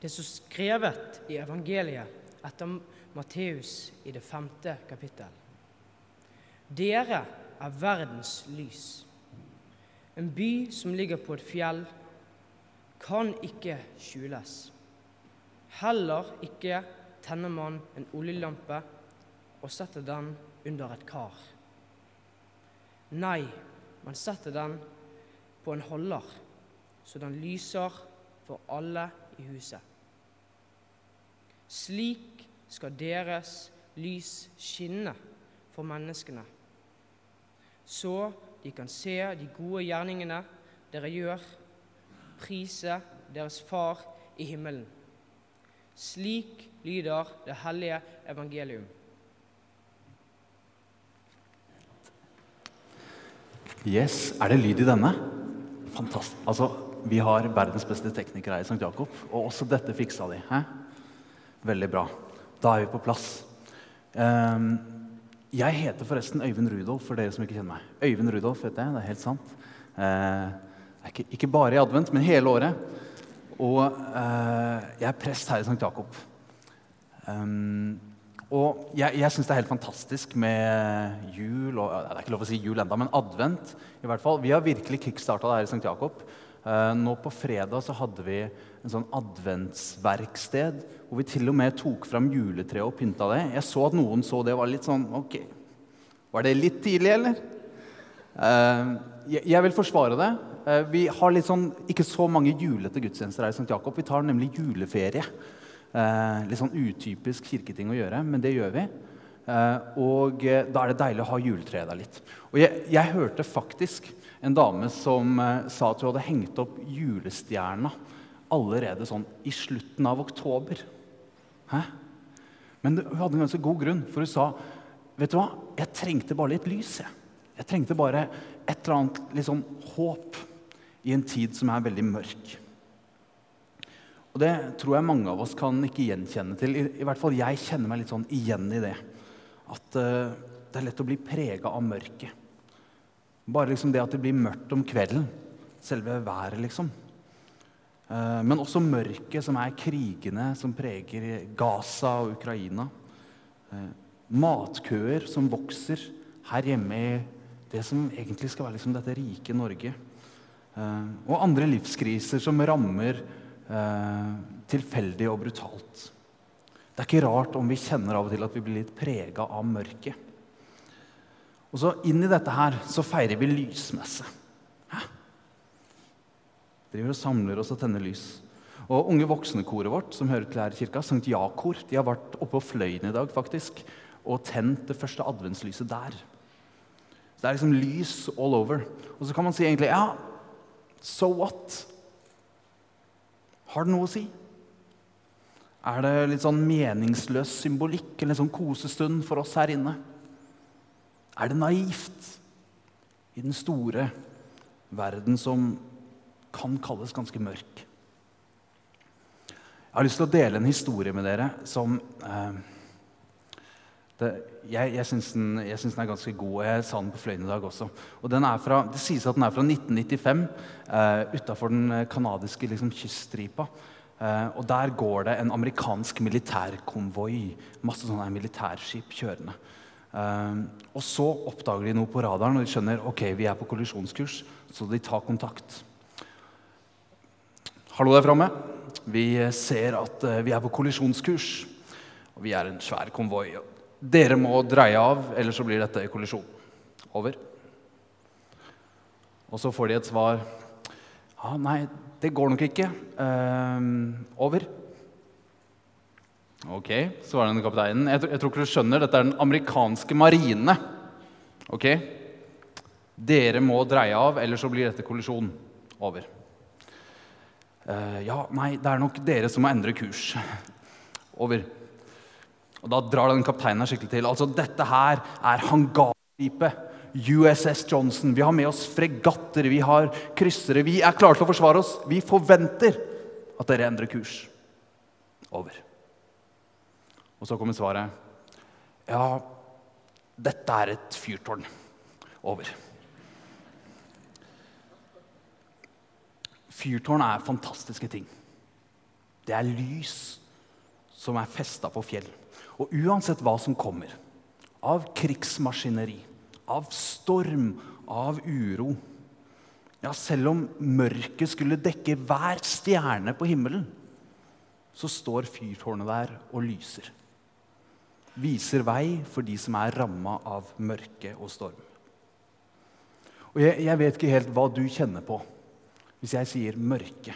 Det som skrevet i evangeliet etter Matteus i det femte kapittel. Dere er verdens lys. En by som ligger på et fjell, kan ikke skjules. Heller ikke tenner man en oljelampe og setter den under et kar. Nei, man setter den på en holder, så den lyser for alle i huset. Slik skal deres lys skinne for menneskene, så de kan se de gode gjerningene dere gjør, prise deres Far i himmelen. Slik lyder det hellige evangelium. Yes, Er det lyd i denne? Fantastisk. Altså, Vi har verdens beste teknikere her i St. Jakob, og også dette fiksa de. Hæ? Veldig bra. Da er vi på plass. Ehm, jeg heter forresten Øyvind Rudolf, for dere som ikke kjenner meg. Øyvind Rudolf vet jeg, det er helt sant. Eh, ikke, ikke, bare i advent, men hele året. Og eh, jeg er prest her i St. Jakob. Um, og jeg, jeg syns det er helt fantastisk med jul og Det er ikke lov å si jul enda, men advent. i hvert fall. Vi har virkelig kickstarta det her i St. Jakob. Uh, nå på fredag så hadde vi en sånn adventsverksted hvor vi til og med tok fram juletreet og pynta det. Jeg så at noen så det og var litt sånn Ok, var det litt tidlig, eller? Uh, jeg, vil forsvare det. Uh, vi har litt sånn, ikke så mange julete gudstjenester her i St. Jakob. Vi tar nemlig juleferie. Eh, litt sånn utypisk kirketing å gjøre, men det gjør vi. Eh, og eh, da er det deilig å ha juletreet der litt. Og jeg, jeg, hørte faktisk en dame som eh, sa at hun hadde hengt opp julestjerna allerede sånn i slutten av oktober. Hæ? Men hun hadde en ganske god grunn, for hun sa vet du hva, jeg trengte bare litt lys. Jeg, jeg trengte bare et eller annet sånn håp i en tid som er veldig mørk. Og det tror jeg mange av oss kan ikke gjenkjenne til. I, i hvert fall jeg kjenner meg litt sånn igjen i det. At uh, det er lett å bli prega av mørket. Bare liksom det at det blir mørkt om kvelden. Selve været, liksom. Uh, men også mørket som er krigene som preger Gaza og Ukraina. Uh, matkøer som vokser her hjemme i det som egentlig skal være liksom dette rike Norge. og andre livskriser som rammer eh, tilfeldig og brutalt. Det er ikke rart om vi kjenner av og til at vi blir litt prega av mørket. Og så inn i dette her så feirer vi lysmesse. Driver og samler oss og tenner lys. Og Unge voksne-koret vårt som hører til her i kirka, Sankt Ja-kor, de har vært oppe på Fløyen i dag faktisk, og tent det første adventslyset der. Så Det er liksom lys all over. Og så kan man si egentlig ja, so what? Har det noe å si? Er det litt sånn meningsløs symbolikk eller en sånn kosestund for oss her inne? Er det naivt i den store verden som kan kalles ganske mørk? Jeg har lyst til å dele en historie med dere som eh, det, jeg jeg syns den, den, er ganske god. og Jeg sa den på Fløyen i dag også. Og fra, Det sies at den er fra 1995, eh, utafor den canadiske liksom, kyststripa. Eh, og Der går det en amerikansk militærkonvoi. Masse sånne militærskip kjørende. Eh, og så oppdager de noe på radaren og de skjønner ok, vi er på kollisjonskurs. Så de tar kontakt. Hallo der framme. Vi ser at uh, vi er på kollisjonskurs. Og vi er en svær konvoi. Dere må dreie av, ellers så blir dette kollisjon. Over. Og så får de et svar. Ja, nei, det går nok ikke. Uh, over. Ok, svarer den kapteinen. Jeg, jeg, tror ikke du skjønner. Dette er den amerikanske marine. Ok? Dere må dreie av, ellers så blir dette kollisjon. Over. Uh, ja, nei, det er nok dere som må endre kurs. Over. Og Da drar den kapteinen skikkelig til. Altså, Dette her er hangarskipet USS Johnson. Vi har med oss fregatter, vi har kryssere. Vi er klare til å forsvare oss. Vi forventer at dere endrer kurs. Over. Og så kommer svaret. Ja, dette er et fyrtårn. Over. Fyrtårn er fantastiske ting. det er lys som er festa på fjell. Og uansett hva som kommer, av krigsmaskineri, av storm, av uro Ja, selv om mørket skulle dekke hver stjerne på himmelen, så står fyrtårnet der og lyser. Viser vei for de som er ramma av mørke og storm. Og jeg, jeg vet ikke helt hva du kjenner på hvis jeg sier mørke.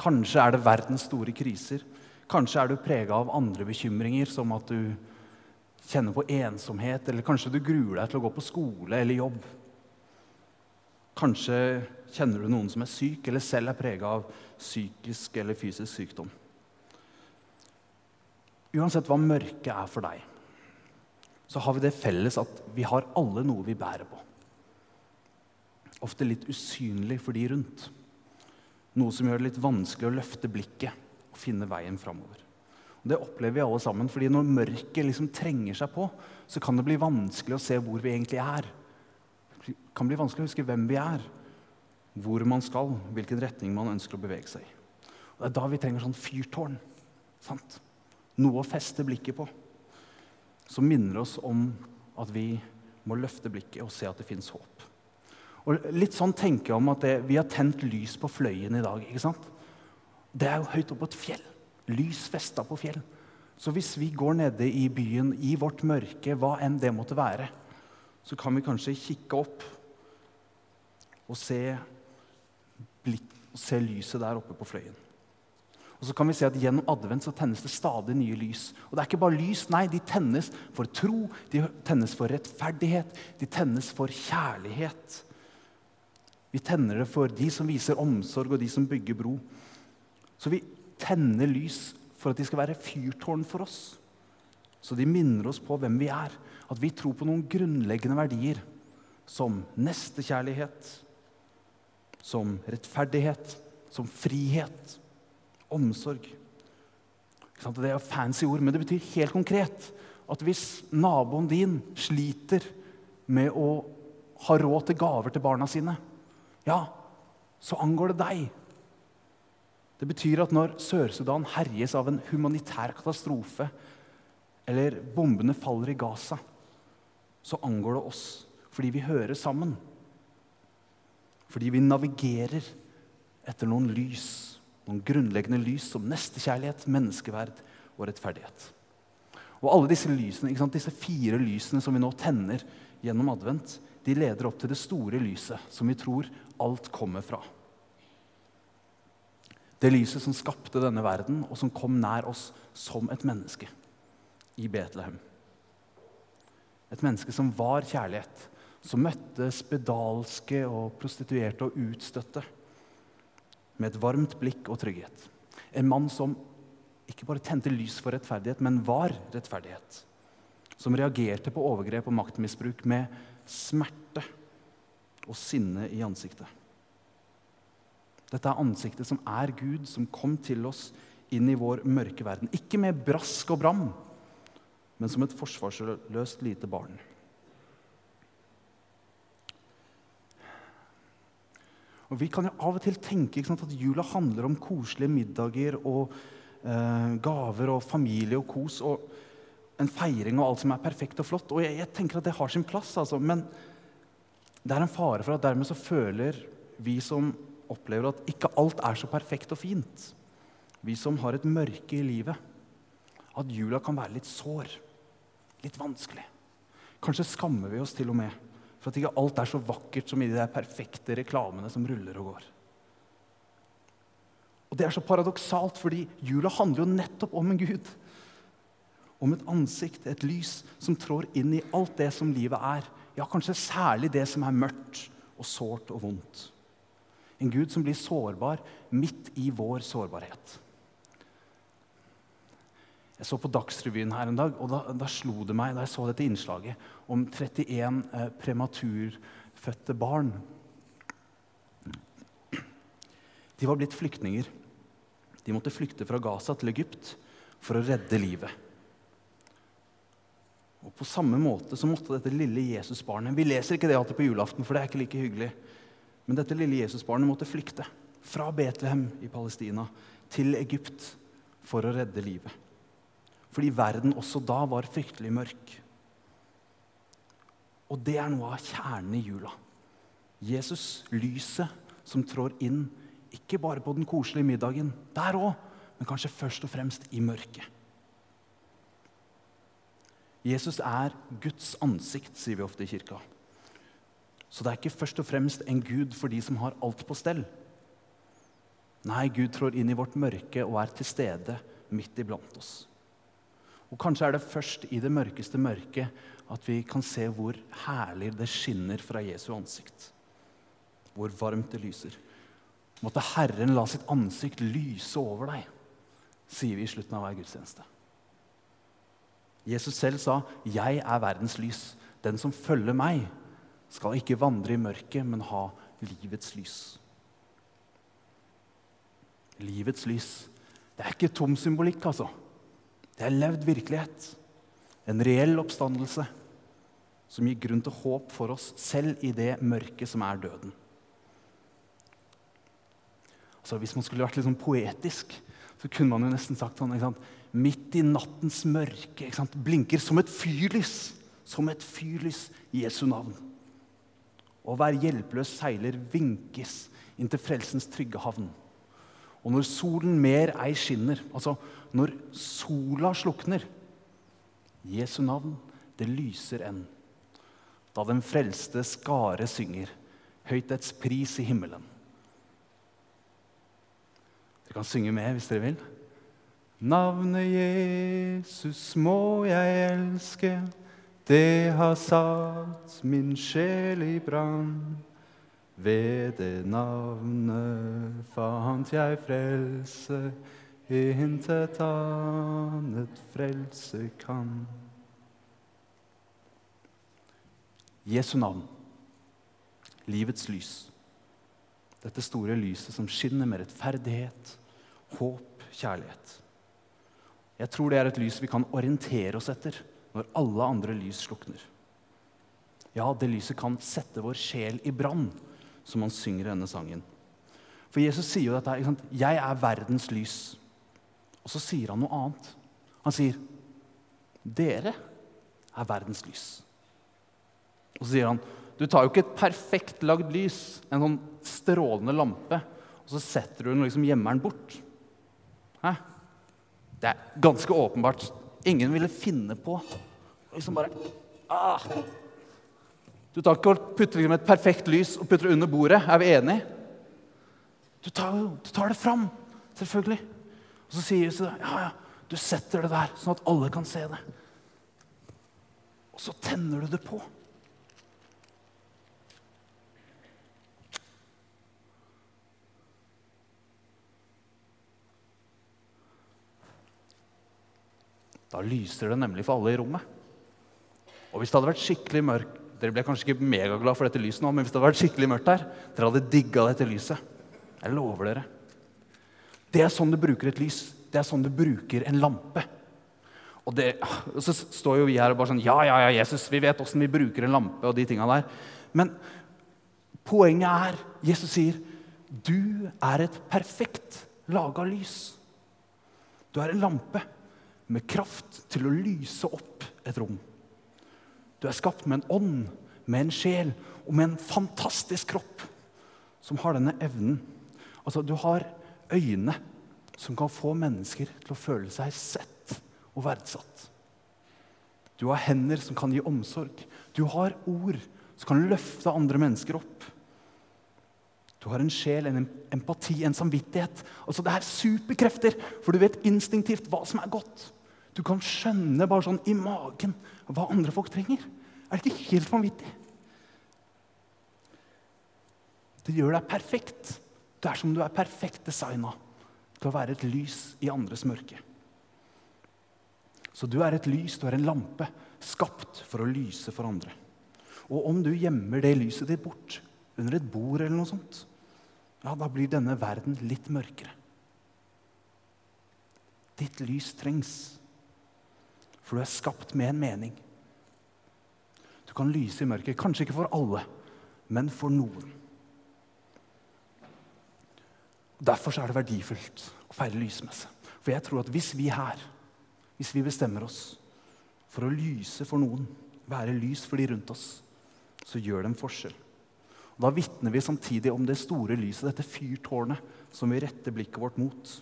Kanskje er det verdens store kriser. Kanskje er du prega av andre bekymringer, som at du kjenner på ensomhet, eller kanskje du gruer deg til å gå på skole eller jobb. Kanskje kjenner du noen som er syk, eller selv er prega av psykisk eller fysisk sykdom. Uansett hva mørket er for deg, så har vi det felles at vi har alle noe vi bærer på. Ofte litt usynlig for de rundt. Noe som gjør det litt vanskelig å løfte blikket og finne veien framover. Det opplever vi alle sammen, fordi når mørket liksom trenger seg på, så kan det bli vanskelig å se hvor vi egentlig er. Det kan bli vanskelig å huske hvem vi er, hvor man skal, hvilken retning man ønsker å bevege seg i. Det er da vi trenger sånn fyrtårn. Sant? Noe å feste blikket på. Som minner oss om at vi må løfte blikket og se at det fins håp. Og litt sånn tenker jeg om at det, Vi har tent lys på Fløyen i dag. ikke sant? Det er jo høyt oppe på et fjell. Lys festa på fjell. Så hvis vi går nede i byen i vårt mørke, hva enn det måtte være, så kan vi kanskje kikke opp og se, se lyset der oppe på fløyen. Og så kan vi se at Gjennom advent så tennes det stadig nye lys. Og det er ikke bare lys, nei, de tennes for tro, de tennes for rettferdighet, de tennes for kjærlighet. Vi tenner det for de som viser omsorg, og de som bygger bro. Så vi tenner lys for at de skal være fyrtårn for oss. Så de minner oss på hvem vi er. At vi tror på noen grunnleggende verdier som nestekjærlighet, som rettferdighet, som frihet, omsorg. Det er fancy ord, men det betyr helt konkret at hvis naboen din sliter med å ha råd til gaver til barna sine, ja, så angår det deg. Det betyr at når Sør-Sudan herjes av en humanitær katastrofe, eller bombene faller i Gaza, så angår det oss fordi vi hører sammen. Fordi vi navigerer etter noen lys, noen grunnleggende lys som nestekjærlighet, menneskeverd og rettferdighet. Og alle disse lysene, disse fire lysene som vi nå tenner gjennom advent, de leder opp til det store lyset som vi tror alt kommer fra. Det lyset som skapte denne verden, og som kom nær oss som et menneske i Betlehem. Et menneske som var kjærlighet, som møtte spedalske og prostituerte og utstøtte med et varmt blikk og trygghet. En mann som ikke bare tente lys for rettferdighet, men var rettferdighet. Som reagerte på overgrep og maktmisbruk med smerte og sinne i ansiktet. Dette er ansiktet som er Gud, som kom til oss inn i vår mørke verden. Ikke med brask og bram, men som et forsvarsløst lite barn. Og Vi kan jo av og til tenke sant, at jula handler om koselige middager og eh, gaver og familie og kos og en feiring og alt som er perfekt og flott. Og jeg, jeg tenker at det har sin plass, altså. men det er en fare for at dermed så føler vi som opplever at ikke alt er så perfekt og fint. Vi som har et mørke i livet. At jula kan være litt sår. Litt vanskelig. Kanskje skammer vi oss til og med for at ikke alt er så vakkert som i de der perfekte reklamene som ruller og går. Og Det er så paradoksalt, fordi jula handler jo nettopp om en Gud. Om et ansikt, et lys, som trår inn i alt det som livet er. Ja, kanskje særlig det som er mørkt og sårt og vondt. En Gud som blir sårbar midt i vår sårbarhet. Jeg så på Dagsrevyen her en dag, og da, da, slo det meg da jeg så dette innslaget om 31 eh, prematurfødte barn. De var blitt flyktninger. De måtte flykte fra Gaza til Egypt for å redde livet. Og På samme måte så måtte dette lille Jesusbarnet Vi leser ikke det alltid på julaften, for det er ikke like hyggelig. Men dette lille Jesusbarnet måtte flykte fra Betlehem i Palestina til Egypt for å redde livet. Fordi verden også da var fryktelig mørk. Og det er noe av kjernen i jula. Jesus, lyset som trår inn, ikke bare på den koselige middagen, der òg, men kanskje først og fremst i mørket. Jesus er Guds ansikt, sier vi ofte i kirka. Så det er ikke først og fremst en gud for de som har alt på stell. Nei, Gud trår inn i vårt mørke og er til stede midt iblant oss. Og Kanskje er det først i det mørkeste mørket at vi kan se hvor herlig det skinner fra Jesu ansikt. Hvor varmt det lyser. Måtte Herren la sitt ansikt lyse over deg, sier vi i slutten av hver gudstjeneste. Jesus selv sa, 'Jeg er verdens lys. Den som følger meg, skal ikke vandre i mørket, men ha livets lys.' Livets lys. Det er ikke tom symbolikk, altså. Det er levd virkelighet. En reell oppstandelse som gir grunn til håp for oss, selv i det mørket som er døden. Altså, hvis man skulle vært litt sånn poetisk, så kunne man jo nesten sagt sånn ikke sant? Midt i nattens mørke blinker som et fyrlys. Som et fyrlys i Jesu navn. Og hver hjelpeløs seiler vinkes inn til frelsens trygge havn. Og når solen mer ei skinner, altså når sola slukner Jesu navn, det lyser enn. Da den frelste skare synger, høyt dets pris i himmelen. Dere kan synge med hvis dere vil. Navnet Jesus må jeg elske, det har satt min sjel i brann. Ved det navnet fant jeg frelse, intet annet frelse kan. Jesu navn, livets lys. Dette store lyset som skinner med rettferdighet, håp, kjærlighet. Jeg tror det er et lys vi kan orientere oss etter når alle andre lys slukner. Ja, det lyset kan sette vår sjel i brann, som han synger i denne sangen. For Jesus sier jo dette her. 'Jeg er verdens lys'. Og så sier han noe annet. Han sier, 'Dere er verdens lys'. Og så sier han, 'Du tar jo ikke et perfekt lagd lys, en sånn strålende lampe, og så setter du den og liksom gjemmer den bort.' Hæ? Det er ganske åpenbart. Ingen ville finne på liksom bare ah. Du tar ikke og putter liksom et perfekt lys og putter det under bordet. Er vi enige? Du tar, du tar det fram, selvfølgelig. Og så sier Jesus ja, ja, du setter det der, sånn at alle kan se det. Og så tenner du det på. Da lyser det nemlig for alle i rommet. Og hvis det hadde vært skikkelig mørkt Dere ble kanskje ikke megaglad for dette lyset nå, men hvis det hadde vært skikkelig mørkt der, dere hadde digga dette lyset. Jeg lover dere. Det er sånn du bruker et lys. Det er sånn du bruker en lampe. Og, det, og så står jo vi her og bare sånn Ja, ja, ja, Jesus, vi vet åssen vi bruker en lampe. og de tinga der. Men poenget er Jesus sier du er et perfekt laga lys. Du er en lampe med kraft til å lyse opp et rom. Du er skapt med en ånd, med en sjel og med en fantastisk kropp som har denne evnen. Altså, du har øyne som kan få mennesker til å føle seg sett og verdsatt. Du har hender som kan gi omsorg. Du har ord som kan løfte andre mennesker opp. Du har en sjel, en empati, en samvittighet. Altså, Det er superkrefter, for du vet instinktivt hva som er godt. Du kan skjønne bare sånn i magen hva andre folk trenger. Er det ikke helt vanvittig? Det gjør deg perfekt. Det er som du er perfekt designa til å være et lys i andres mørke. Så du er et lys, du er en lampe, skapt for å lyse for andre. Og om du gjemmer det lyset ditt bort under et bord, eller noe sånt, ja, da blir denne verden litt mørkere. Ditt lys trengs. For du er skapt med en mening. Du kan lyse i mørket. Kanskje ikke for alle, men for noen. Derfor er det verdifullt å feire lysmesse. For jeg tror at hvis vi her, hvis vi bestemmer oss for å lyse for noen, være lys for de rundt oss, så gjør det en forskjell. Og da vitner vi samtidig om det store lyset, dette fyrtårnet, som vi retter blikket vårt mot.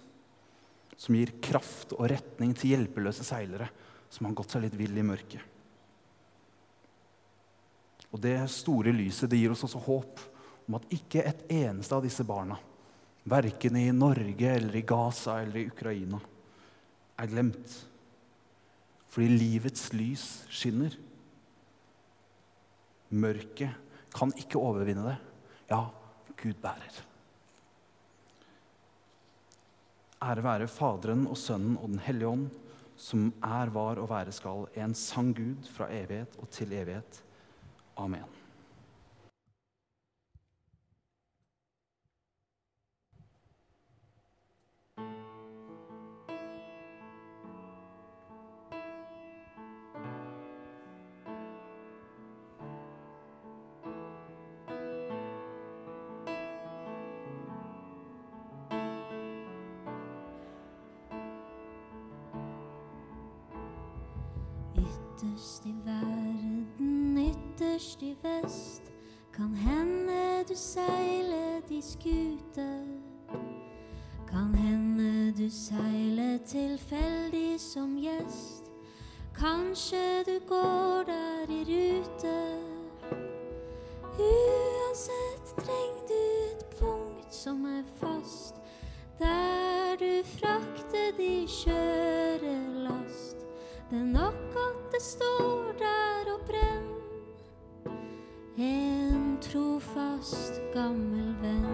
Som gir kraft og retning til hjelpeløse seilere som har gått seg litt vill i mørket. Og det store lyset det gir oss også håp om at ikke et eneste av disse barna, verken i Norge eller i Gaza eller i Ukraina, er glemt. Fordi livets lys skinner. Mørket kan ikke overvinne det. Ja, Gud bærer. Ære være Faderen og Sønnen og Den hellige ånd, som er, var og være skal, en sann Gud fra evighet og til evighet. Amen. Ytterst i verden, ytterst i vest, kan hende du seiler de skute. Kan hende du seiler tilfeldig som gjest. Kanskje du går der i rute. Gammel venn.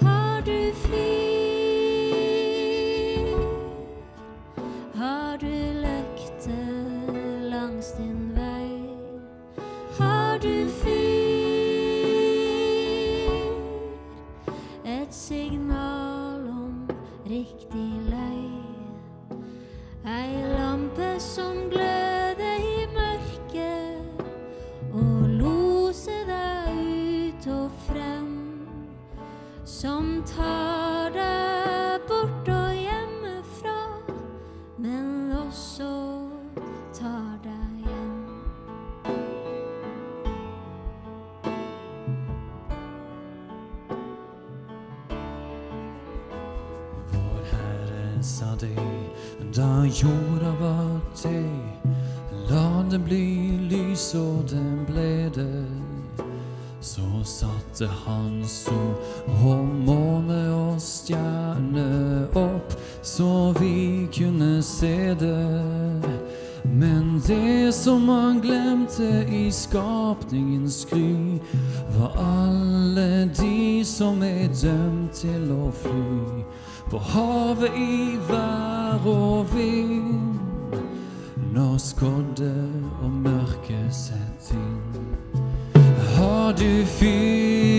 Har du fyr? Herre deg da jorda var til. La det bli lys, og det ble det. Så satte han sol og måne og stjerne opp, så vi kunne se det. Men det som han glemte i skapningens kry var alle de som er dømt til å fly. På havet, i vær og vind, når skodde og mørke sett inn. Har du fyr?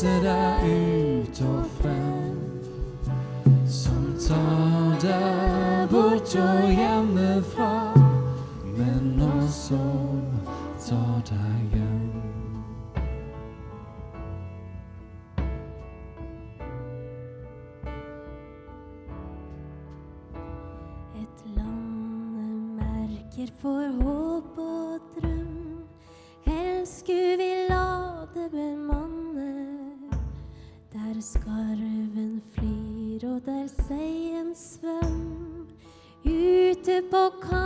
Loser deg ut og frem. Som tar deg bort og hjemmefra, multiple